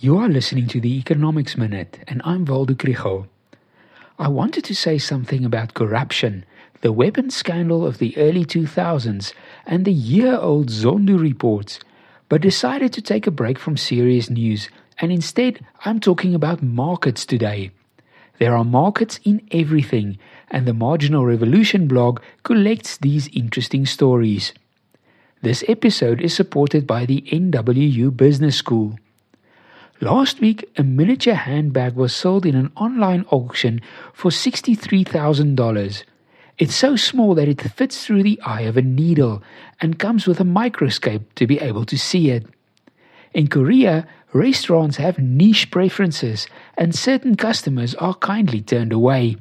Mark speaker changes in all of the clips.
Speaker 1: You are listening to the Economics Minute, and I'm Waldo Krugell. I wanted to say something about corruption, the weapons scandal of the early 2000s, and the year old Zondo reports, but decided to take a break from serious news, and instead I'm talking about markets today. There are markets in everything, and the Marginal Revolution blog collects these interesting stories. This episode is supported by the NWU Business School. Last week, a miniature handbag was sold in an online auction for $63,000. It's so small that it fits through the eye of a needle and comes with a microscope to be able to see it. In Korea, restaurants have niche preferences and certain customers are kindly turned away.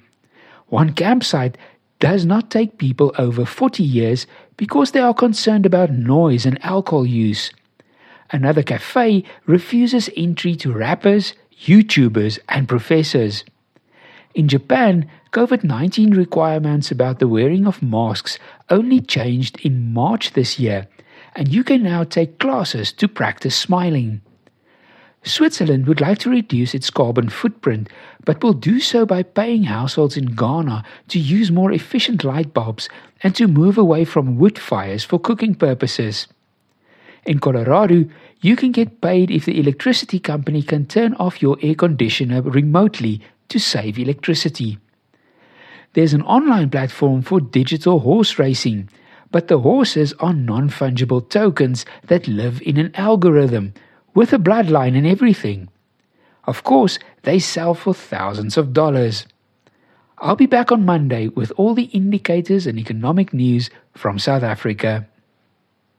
Speaker 1: One campsite does not take people over 40 years because they are concerned about noise and alcohol use. Another cafe refuses entry to rappers, YouTubers, and professors. In Japan, COVID 19 requirements about the wearing of masks only changed in March this year, and you can now take classes to practice smiling. Switzerland would like to reduce its carbon footprint, but will do so by paying households in Ghana to use more efficient light bulbs and to move away from wood fires for cooking purposes. In Colorado, you can get paid if the electricity company can turn off your air conditioner remotely to save electricity. There's an online platform for digital horse racing, but the horses are non fungible tokens that live in an algorithm with a bloodline and everything. Of course, they sell for thousands of dollars. I'll be back on Monday with all the indicators and economic news from South Africa.